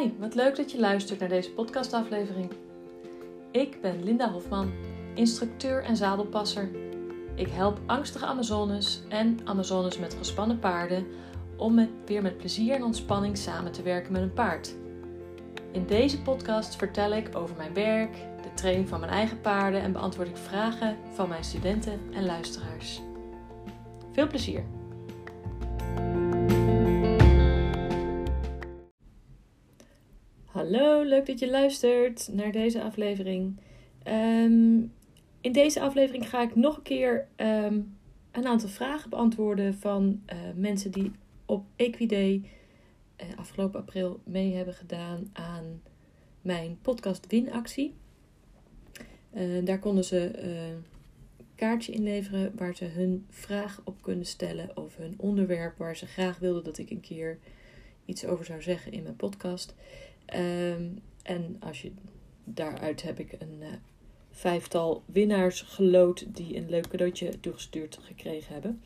Hi, wat leuk dat je luistert naar deze podcastaflevering. Ik ben Linda Hofman, instructeur en zadelpasser. Ik help angstige Amazones en Amazones met gespannen paarden om weer met plezier en ontspanning samen te werken met een paard. In deze podcast vertel ik over mijn werk, de training van mijn eigen paarden en beantwoord ik vragen van mijn studenten en luisteraars. Veel plezier! Leuk dat je luistert naar deze aflevering. Ehm, in deze aflevering ga ik nog een keer ehm, een aantal vragen beantwoorden van uh, mensen die op Equiday uh, afgelopen april mee hebben gedaan aan mijn podcast Winactie. Uh, daar konden ze een kaartje inleveren waar ze hun vraag op kunnen stellen of hun onderwerp waar ze graag wilden dat ik een keer iets over zou zeggen in mijn podcast. Um, en als je, daaruit heb ik een uh, vijftal winnaars geloot die een leuk cadeautje toegestuurd gekregen hebben.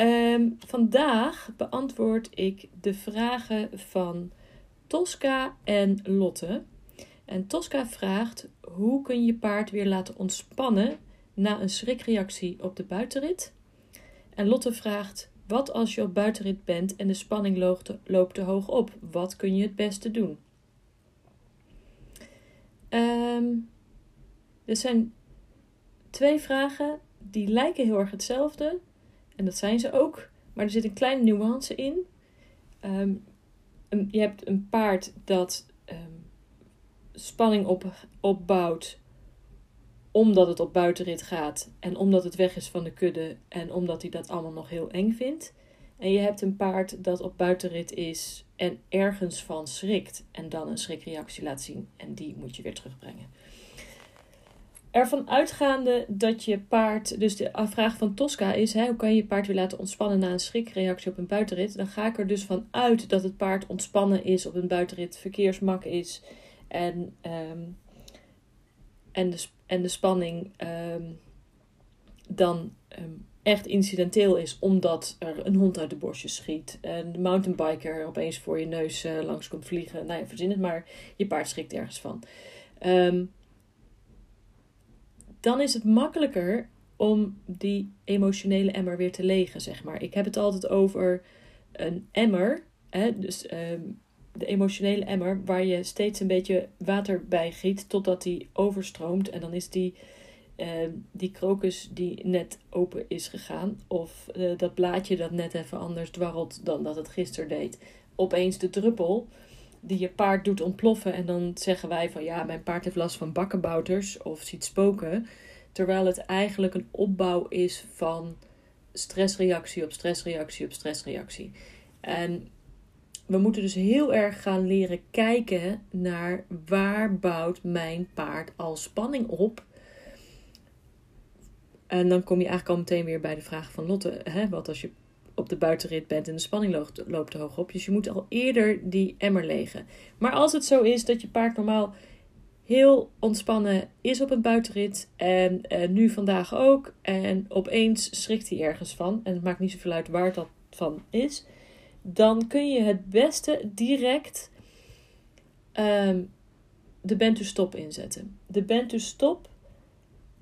Um, vandaag beantwoord ik de vragen van Tosca en Lotte. En Tosca vraagt: hoe kun je paard weer laten ontspannen na een schrikreactie op de buitenrit? En Lotte vraagt: wat als je op buitenrit bent en de spanning loopt te hoog op? Wat kun je het beste doen? Um, zijn twee vragen die lijken heel erg hetzelfde. En dat zijn ze ook. Maar er zit een kleine nuance in. Um, je hebt een paard dat um, spanning op, opbouwt omdat het op buitenrit gaat en omdat het weg is van de kudde en omdat hij dat allemaal nog heel eng vindt. En je hebt een paard dat op buitenrit is en ergens van schrikt en dan een schrikreactie laat zien en die moet je weer terugbrengen. Ervan uitgaande dat je paard, dus de vraag van Tosca is: hè, hoe kan je je paard weer laten ontspannen na een schrikreactie op een buitenrit? Dan ga ik er dus van uit dat het paard ontspannen is op een buitenrit, verkeersmak is en, um, en, de, en de spanning um, dan um, echt incidenteel is omdat er een hond uit de bosjes schiet. En de mountainbiker opeens voor je neus uh, langs komt vliegen. Nou ja, verzin het maar. Je paard schrikt ergens van. Um, dan is het makkelijker om die emotionele emmer weer te legen, zeg maar. Ik heb het altijd over een emmer. Hè, dus um, de emotionele emmer waar je steeds een beetje water bij giet totdat die overstroomt. En dan is die uh, die krokus die net open is gegaan, of uh, dat blaadje dat net even anders dwarrelt dan dat het gisteren deed, opeens de druppel die je paard doet ontploffen. En dan zeggen wij van ja, mijn paard heeft last van bakkenbouters of ziet spoken. Terwijl het eigenlijk een opbouw is van stressreactie op stressreactie op stressreactie. En we moeten dus heel erg gaan leren kijken naar waar bouwt mijn paard al spanning op en dan kom je eigenlijk al meteen weer bij de vraag van Lotte. Hè? Wat als je op de buitenrit bent en de spanning loopt, loopt te hoog op. Dus je moet al eerder die emmer legen. Maar als het zo is dat je paard normaal heel ontspannen is op een buitenrit. En uh, nu vandaag ook. En opeens schrikt hij ergens van. En het maakt niet zoveel uit waar dat van is. Dan kun je het beste direct um, de bend to stop inzetten. De bend to stop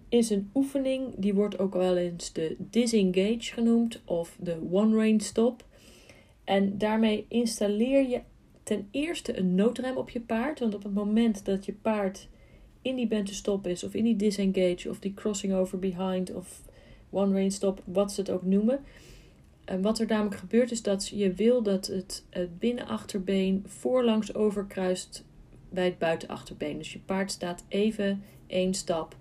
is een oefening die wordt ook wel eens de disengage genoemd of de one range stop. En daarmee installeer je ten eerste een noodrem op je paard. Want op het moment dat je paard in die bent te stop is, of in die disengage, of die crossing over behind, of one range stop, wat ze het ook noemen. En wat er namelijk gebeurt is dat je wil dat het, het binnenachterbeen voorlangs overkruist bij het buitenachterbeen. Dus je paard staat even één stap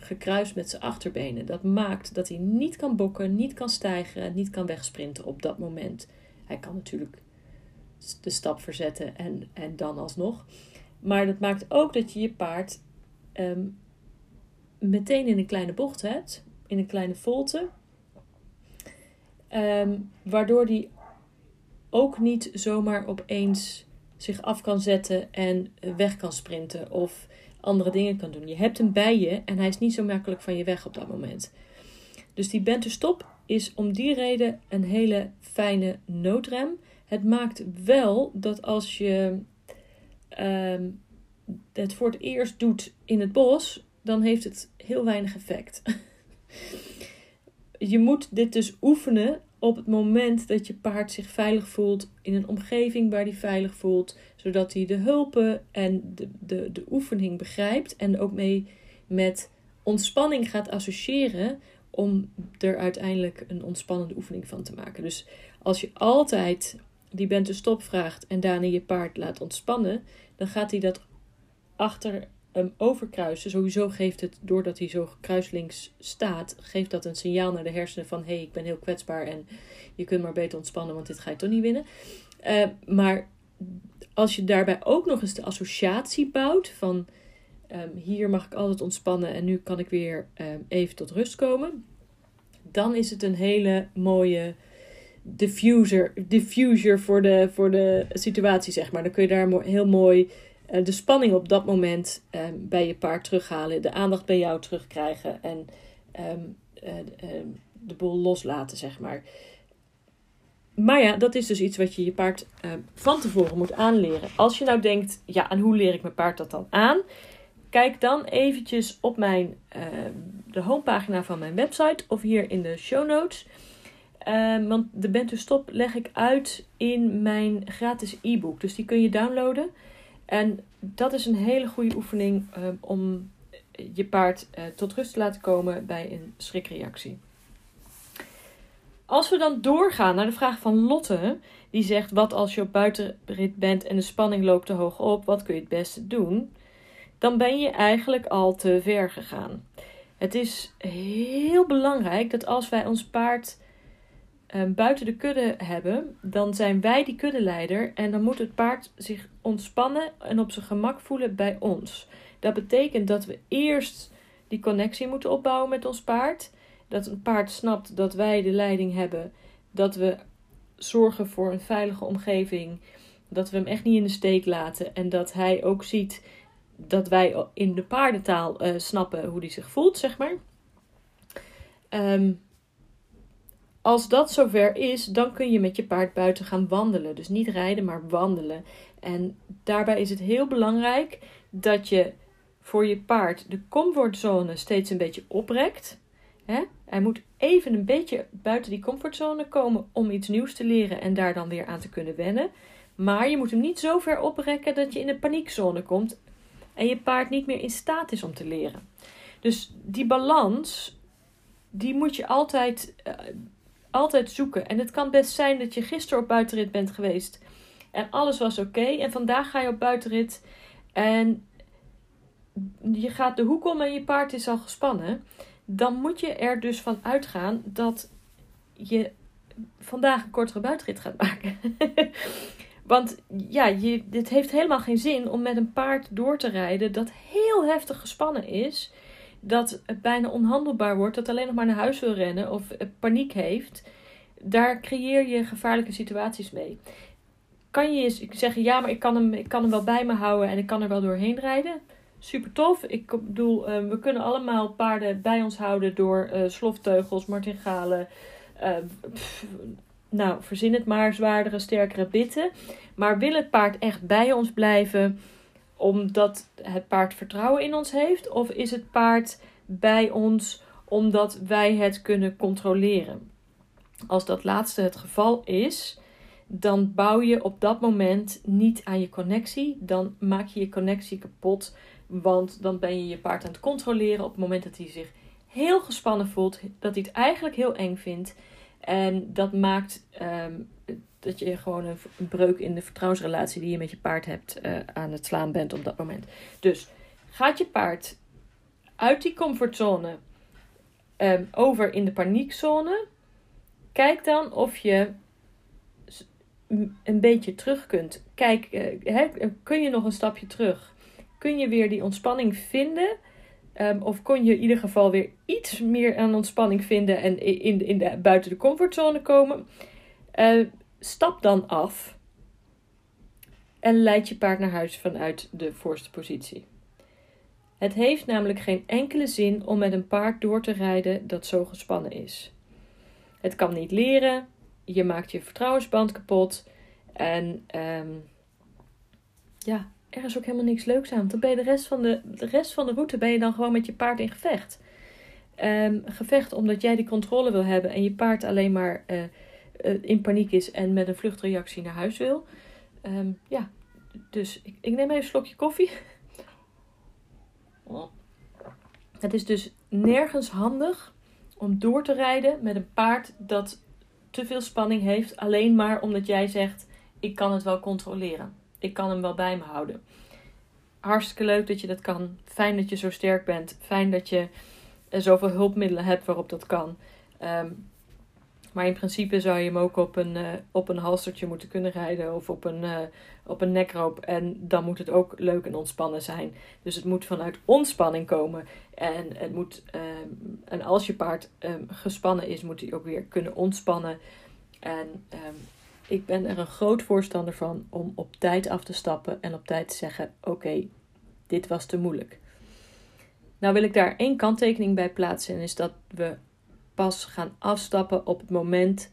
gekruist met zijn achterbenen. Dat maakt dat hij niet kan bokken, niet kan stijgen, niet kan wegsprinten op dat moment. Hij kan natuurlijk de stap verzetten en, en dan alsnog. Maar dat maakt ook dat je je paard um, meteen in een kleine bocht hebt, in een kleine volte. Um, waardoor die ook niet zomaar opeens zich af kan zetten en weg kan sprinten. Of andere dingen kan doen. Je hebt hem bij je en hij is niet zo makkelijk van je weg op dat moment. Dus die bent stop is om die reden een hele fijne noodrem. Het maakt wel dat als je ehm, het voor het eerst doet in het bos, dan heeft het heel weinig effect. je moet dit dus oefenen op het moment dat je paard zich veilig voelt in een omgeving waar hij veilig voelt, zodat hij de hulpen en de, de, de oefening begrijpt en ook mee met ontspanning gaat associëren om er uiteindelijk een ontspannende oefening van te maken. Dus als je altijd die bent de stop vraagt en daarna je paard laat ontspannen, dan gaat hij dat achter overkruisen. Sowieso geeft het, doordat hij zo kruislinks staat, geeft dat een signaal naar de hersenen van hé, hey, ik ben heel kwetsbaar en je kunt maar beter ontspannen, want dit ga je toch niet winnen. Uh, maar als je daarbij ook nog eens de associatie bouwt van um, hier mag ik altijd ontspannen en nu kan ik weer um, even tot rust komen, dan is het een hele mooie diffuser, diffuser voor, de, voor de situatie, zeg maar. Dan kun je daar heel mooi de spanning op dat moment um, bij je paard terughalen, de aandacht bij jou terugkrijgen en um, uh, uh, de boel loslaten, zeg maar. Maar ja, dat is dus iets wat je je paard van tevoren moet aanleren. Als je nou denkt, ja, en hoe leer ik mijn paard dat dan aan? Kijk dan eventjes op mijn, de homepagina van mijn website of hier in de show notes. want de Bent Stop leg ik uit in mijn gratis e-book. Dus die kun je downloaden. En dat is een hele goede oefening um, om je paard uh, tot rust te laten komen bij een schrikreactie. Als we dan doorgaan naar de vraag van Lotte, die zegt: Wat als je op buitenrit bent en de spanning loopt te hoog op, wat kun je het beste doen? Dan ben je eigenlijk al te ver gegaan. Het is heel belangrijk dat als wij ons paard um, buiten de kudde hebben, dan zijn wij die kuddeleider en dan moet het paard zich ontspannen en op zijn gemak voelen bij ons. Dat betekent dat we eerst die connectie moeten opbouwen met ons paard. Dat een paard snapt dat wij de leiding hebben, dat we zorgen voor een veilige omgeving, dat we hem echt niet in de steek laten en dat hij ook ziet dat wij in de paardentaal uh, snappen hoe hij zich voelt, zeg maar. Um, als dat zover is, dan kun je met je paard buiten gaan wandelen. Dus niet rijden, maar wandelen. En daarbij is het heel belangrijk dat je voor je paard de comfortzone steeds een beetje oprekt. Hij moet even een beetje buiten die comfortzone komen om iets nieuws te leren en daar dan weer aan te kunnen wennen. Maar je moet hem niet zo ver oprekken dat je in een paniekzone komt en je paard niet meer in staat is om te leren. Dus die balans, die moet je altijd uh, altijd zoeken. En het kan best zijn dat je gisteren op buitenrit bent geweest en alles was oké. en vandaag ga je op buitenrit en je gaat de hoek om en je paard is al gespannen. Dan moet je er dus van uitgaan dat je vandaag een kortere buitenrit gaat maken. Want ja, je, het heeft helemaal geen zin om met een paard door te rijden dat heel heftig gespannen is dat het bijna onhandelbaar wordt, dat alleen nog maar naar huis wil rennen of paniek heeft, daar creëer je gevaarlijke situaties mee. Kan je zeggen, ja, maar ik kan, hem, ik kan hem wel bij me houden en ik kan er wel doorheen rijden? Super tof. Ik bedoel, eh, we kunnen allemaal paarden bij ons houden door uh, slofteugels, martingalen. Uh, nou, verzin het maar, zwaardere, sterkere bitten. Maar wil het paard echt bij ons blijven? Omdat het paard vertrouwen in ons heeft? Of is het paard bij ons omdat wij het kunnen controleren? Als dat laatste het geval is, dan bouw je op dat moment niet aan je connectie. Dan maak je je connectie kapot. Want dan ben je je paard aan het controleren op het moment dat hij zich heel gespannen voelt. Dat hij het eigenlijk heel eng vindt. En dat maakt um, dat je gewoon een, breuk in de vertrouwensrelatie die je met je paard hebt uh, aan het slaan bent op dat moment. Dus gaat je paard uit die comfortzone um, over in de paniekzone. Kijk dan of je een beetje terug kunt. Kijk, uh, kun je nog een stapje terug? Kun je weer die ontspanning vinden? Um, of kon je in ieder geval weer iets meer aan ontspanning vinden en in, in de, buiten de comfortzone komen? Uh, stap dan af en leid je paard naar huis vanuit de voorste positie. Het heeft namelijk geen enkele zin om met een paard door te rijden dat zo gespannen is. Het kan niet leren, je maakt je vertrouwensband kapot en um, ja, er is ook helemaal niks leuks aan. Dan ben je de rest van de, de, rest van de route ben je dan gewoon met je paard in gevecht. Um, gevecht omdat jij die controle wil hebben en je paard alleen maar uh, in paniek is en met een vluchtreactie naar huis wil. Um, ja, dus ik, ik, neem even een slokje koffie. Het is dus nergens handig om door te rijden met een paard dat te veel spanning heeft, alleen maar omdat jij zegt: ik kan het wel controleren. Ik kan hem wel bij me houden. Hartstikke leuk dat je dat kan. Fijn dat je zo sterk bent. Fijn dat je uh, zoveel hulpmiddelen hebt waarop dat kan. Um, maar in principe zou je hem ook op een, uh, op een halstertje moeten kunnen rijden of op een, uh, op een nekroop. En dan moet het ook leuk en ontspannen zijn. Dus het moet vanuit ontspanning komen. En, het moet, um, en als je paard um, gespannen is, moet hij ook weer kunnen ontspannen. En ik ben er een groot voorstander van om op tijd af te stappen en op tijd te zeggen: Oké, dit was te moeilijk. Nou wil ik daar één kanttekening bij plaatsen en is dat we pas gaan afstappen op het moment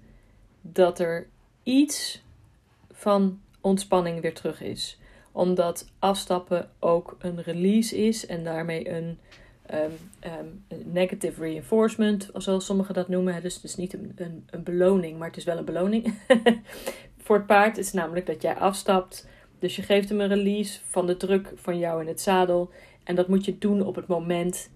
dat er iets van ontspanning weer terug is. Omdat afstappen ook een release is en daarmee een um, negative reinforcement, zoals sommigen dat noemen. Dus het is niet een, een beloning, maar het is wel een beloning. Voor het paard is namelijk dat jij afstapt. Dus je geeft hem een release van de druk van jou in het zadel. En dat moet je doen op het moment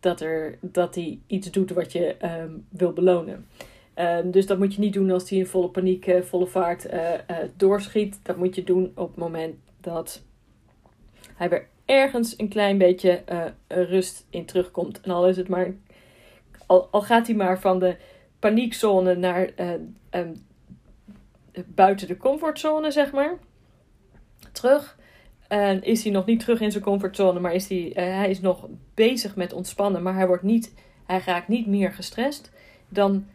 dat, er, dat hij iets doet wat je um, wil belonen. Um, dus dat moet je niet doen als hij in volle paniek, uh, volle vaart uh, uh, doorschiet. Dat moet je doen op het moment dat hij weer ergens een klein beetje rust in terugkomt. En al is het maar, al, al gaat hij maar van de paniekzone naar um, buiten de comfortzone, zeg maar, terug. En is hij nog niet terug in zijn comfortzone, maar is hij, uh, hij is nog bezig met ontspannen, maar hij, wordt niet, hij raakt niet meer gestrest, dan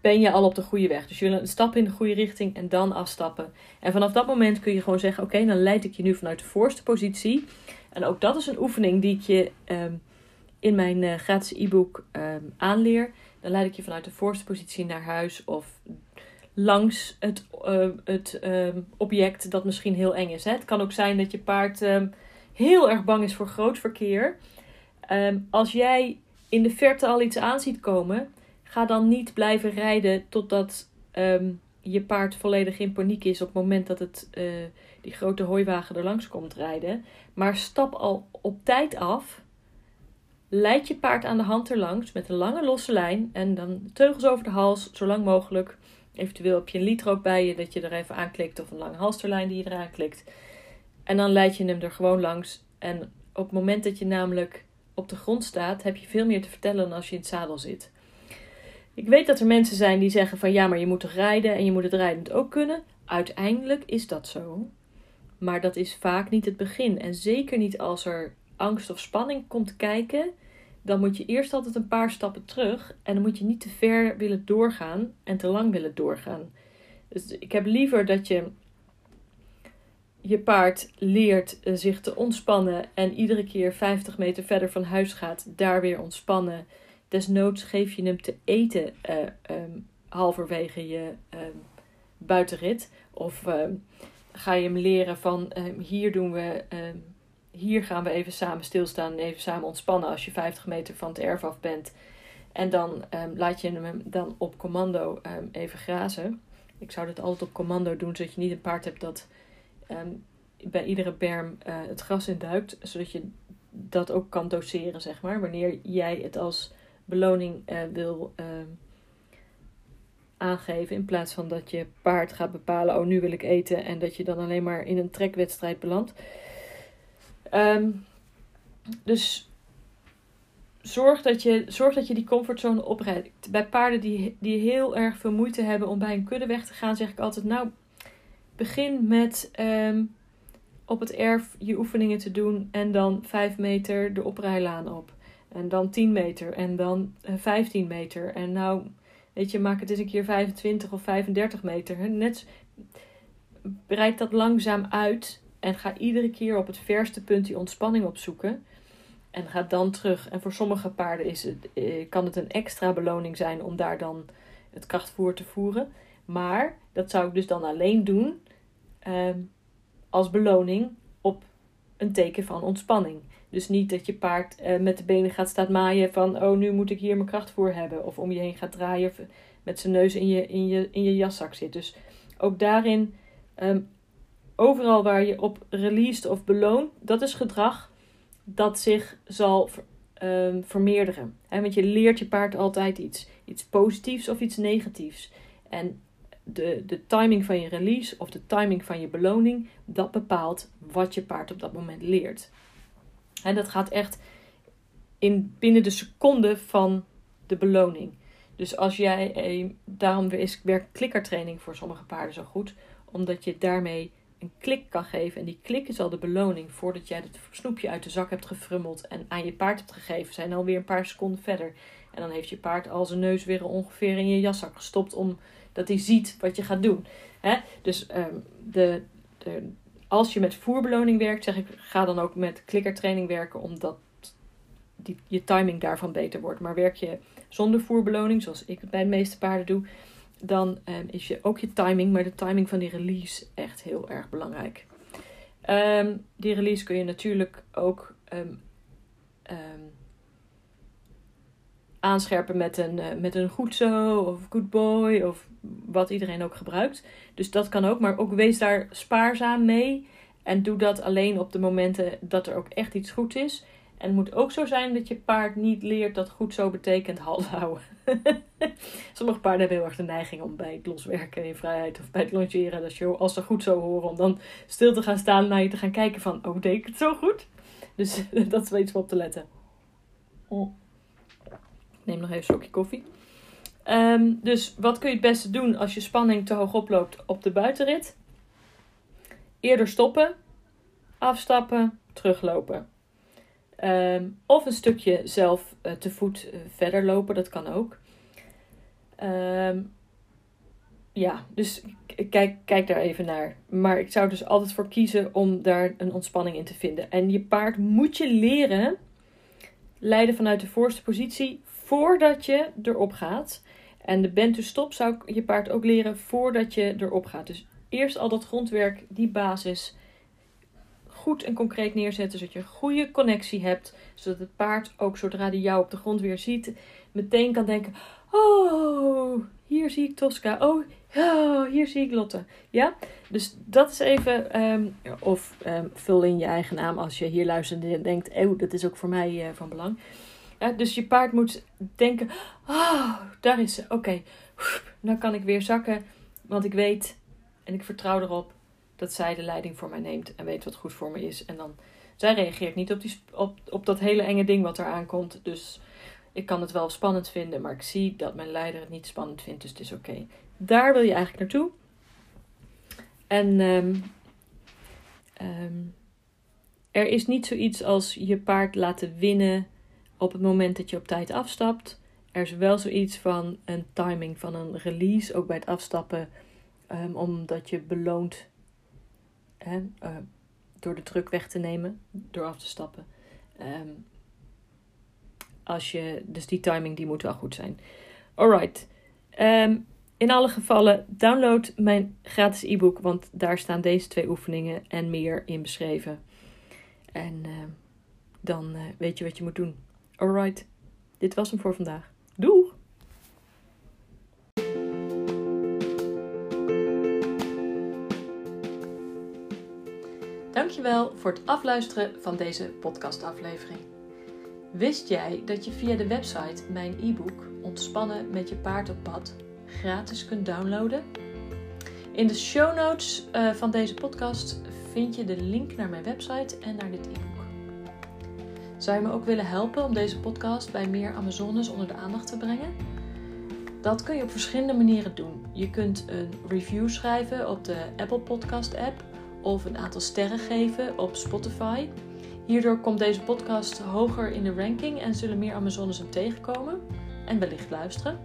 ben je al op de goede weg. Dus je wil een stap in de goede richting en dan afstappen. En vanaf dat moment kun je gewoon zeggen: Oké, dan leid ik je nu vanuit de voorste positie. En ook dat is een oefening die ik je um, in mijn uh, gratis e-book um, aanleer. Dan leid ik je vanuit de voorste positie naar huis of langs het, uh, het uh, object dat misschien heel eng is. Hè? Het kan ook zijn dat je paard um, heel erg bang is voor groot verkeer. Um, als jij in de verte al iets aan ziet komen, ga dan niet blijven rijden totdat um, je paard volledig in paniek is op het moment dat het, uh, die grote hooiwagen er langs komt rijden. Maar stap al op tijd af. Leid je paard aan de hand erlangs met een lange losse lijn en dan teugels over de hals, zo lang mogelijk. Eventueel heb je een liter ook bij je dat je er even aanklikt of een lange halsterlijn die je eraan klikt. En dan leid je hem er gewoon langs. En op het moment dat je namelijk op de grond staat, heb je veel meer te vertellen dan als je in het zadel zit. Ik weet dat er mensen zijn die zeggen van ja, maar je moet toch rijden en je moet het rijdend ook kunnen. Uiteindelijk is dat zo. Maar dat is vaak niet het begin. En zeker niet als er angst of spanning komt kijken dan moet je eerst altijd een paar stappen terug. En dan moet je niet te ver willen doorgaan en te lang willen doorgaan. Dus ik heb liever dat je je paard leert eh, zich te ontspannen en iedere keer 50 meter verder van huis gaat, daar weer ontspannen. Desnoods geef je hem te eten uh, um, halverwege je um, buitenrit. Of um, ga je hem leren van hier doen we hier gaan we even samen stilstaan en even samen ontspannen als je 50 meter van het erf af bent. En dan um, laat je hem dan op commando um, even grazen. Ik zou dit altijd op commando doen, zodat je niet een paard hebt dat um, bij iedere berm uh, het gras induikt. Zodat je dat ook kan doseren, zeg maar. Wanneer jij het als beloning uh, wil aangeven. In plaats van dat je paard gaat bepalen, oh nu wil ik eten. En dat je dan alleen maar in een trekwedstrijd belandt. Um, dus zorg dat, je, zorg dat je die comfortzone oprijdt. Bij paarden die, die heel erg veel moeite hebben om bij een kudde weg te gaan, zeg ik altijd: Nou, begin met um, op het erf je oefeningen te doen en dan 5 meter de oprijlaan op. En dan 10 meter en dan 15 meter. En nou, weet je, maak het eens een keer 25 of 35 meter. Net breid dat langzaam uit en ga iedere keer op het verste punt die ontspanning opzoeken. En ga dan terug. En voor sommige paarden is het, eh, kan het een extra beloning zijn om daar dan het krachtvoer te voeren. Maar dat zou ik dus dan alleen doen. Um, als beloning op een teken van ontspanning. Dus niet dat je paard uh, met de benen gaat staan maaien van oh nu moet ik hier mijn kracht voor hebben. Of om je heen gaat draaien of met zijn neus in je, in je, in je jaszak zit. Dus ook daarin, um, overal waar je op released of beloont, dat is gedrag dat zich zal um, vermeerderen. He, want je leert je paard altijd iets. Iets positiefs of iets negatiefs. En de, de timing van je release of de timing van je beloning, dat bepaalt wat je paard op dat moment leert. En dat gaat echt in, binnen de seconde van de beloning. Dus als jij, eh, daarom werkt klikkertraining voor sommige paarden zo goed, omdat je daarmee een klik kan geven. En die klik is al de beloning voordat jij het snoepje uit de zak hebt gefrummeld en aan je paard hebt gegeven. Zijn alweer een paar seconden verder. En dan heeft je paard al zijn neus weer ongeveer in je jaszak gestopt omdat hij ziet wat je gaat doen. Dus um, de, de, als je met voerbeloning werkt, zeg ik, ga dan ook met klikkertraining werken, omdat die, je timing daarvan beter wordt. Maar werk je zonder voerbeloning, zoals ik bij de meeste paarden doe, dan um, is je ook je timing, maar de timing van die release echt heel erg belangrijk. Um, die release kun je natuurlijk ook um, aanscherpen met een, uh, met een goed zo of good boy of wat iedereen ook gebruikt. Dus dat kan ook, maar ook wees daar spaarzaam mee. En doe dat alleen op de momenten dat er ook echt iets goed is. En het moet ook zo zijn dat je paard niet leert dat goed zo betekent halt houden. Sommige paarden hebben heel erg de neiging om bij het loswerken in vrijheid of bij het longeren, dat je, als ze goed zo horen, om dan stil te gaan staan naar je te gaan kijken van, oh, deed ik het zo goed? Dus dat is wel iets om op te letten. Oh. Neem nog even een slokje koffie. Um, dus wat kun je het beste doen als je spanning te hoog oploopt op de buitenrit? Eerder stoppen, afstappen, teruglopen. Um, of een stukje zelf uh, te voet uh, verder lopen, dat kan ook. Um, ja, dus kijk, kijk daar even naar. Maar ik zou dus altijd voor kiezen om daar een ontspanning in te vinden. En je paard moet je leren leiden vanuit de voorste positie voordat je erop gaat. En de bend to stop zou je paard ook leren voordat je erop gaat. Dus eerst al dat grondwerk, die basis, goed en concreet neerzetten. Zodat je een goede connectie hebt. Zodat het paard ook zodra hij jou op de grond weer ziet, meteen kan denken: Oh, hier zie ik Tosca. Oh, oh hier zie ik Lotte. Ja, dus dat is even. Um, of um, vul in je eigen naam als je hier luistert en denkt: Oh, dat is ook voor mij uh, van belang. Dus je paard moet denken: Oh, daar is ze. Oké, okay. nou kan ik weer zakken. Want ik weet en ik vertrouw erop dat zij de leiding voor mij neemt en weet wat goed voor me is. En dan, zij reageert niet op, die, op, op dat hele enge ding wat er aankomt. Dus ik kan het wel spannend vinden, maar ik zie dat mijn leider het niet spannend vindt, dus het is oké. Daar wil je eigenlijk naartoe. En um, um, er is niet zoiets als je paard laten winnen op het moment dat je op tijd afstapt. Er is wel zoiets van een timing van een release, ook bij het afstappen, um, omdat je beloont uh, door de druk weg te nemen, door af te stappen. Um, als je, dus die timing die moet wel goed zijn. Alright. Um, in alle gevallen, download mijn gratis e-book, want daar staan deze twee oefeningen en meer in beschreven. En uh, dan uh, weet je wat je moet doen. Alright, dit was hem voor vandaag. Dankjewel voor het afluisteren van deze podcastaflevering. Wist jij dat je via de website mijn e-book Ontspannen met je paard op pad gratis kunt downloaden? In de show notes uh, van deze podcast vind je de link naar mijn website en naar dit e-book. Zou je me ook willen helpen om deze podcast bij meer Amazones onder de aandacht te brengen? Dat kun je op verschillende manieren doen. Je kunt een review schrijven op de Apple Podcast app of een aantal sterren geven op Spotify. Hierdoor komt deze podcast hoger in de ranking en zullen meer Amazones hem tegenkomen en wellicht luisteren.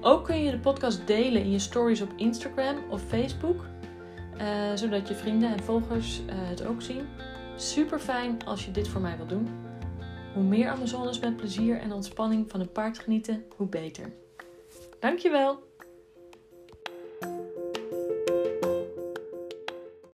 Ook kun je de podcast delen in je stories op Instagram of Facebook, uh, zodat je vrienden en volgers uh, het ook zien. Super fijn als je dit voor mij wilt doen. Hoe meer Amazones met plezier en ontspanning van een paard genieten, hoe beter. Dankjewel!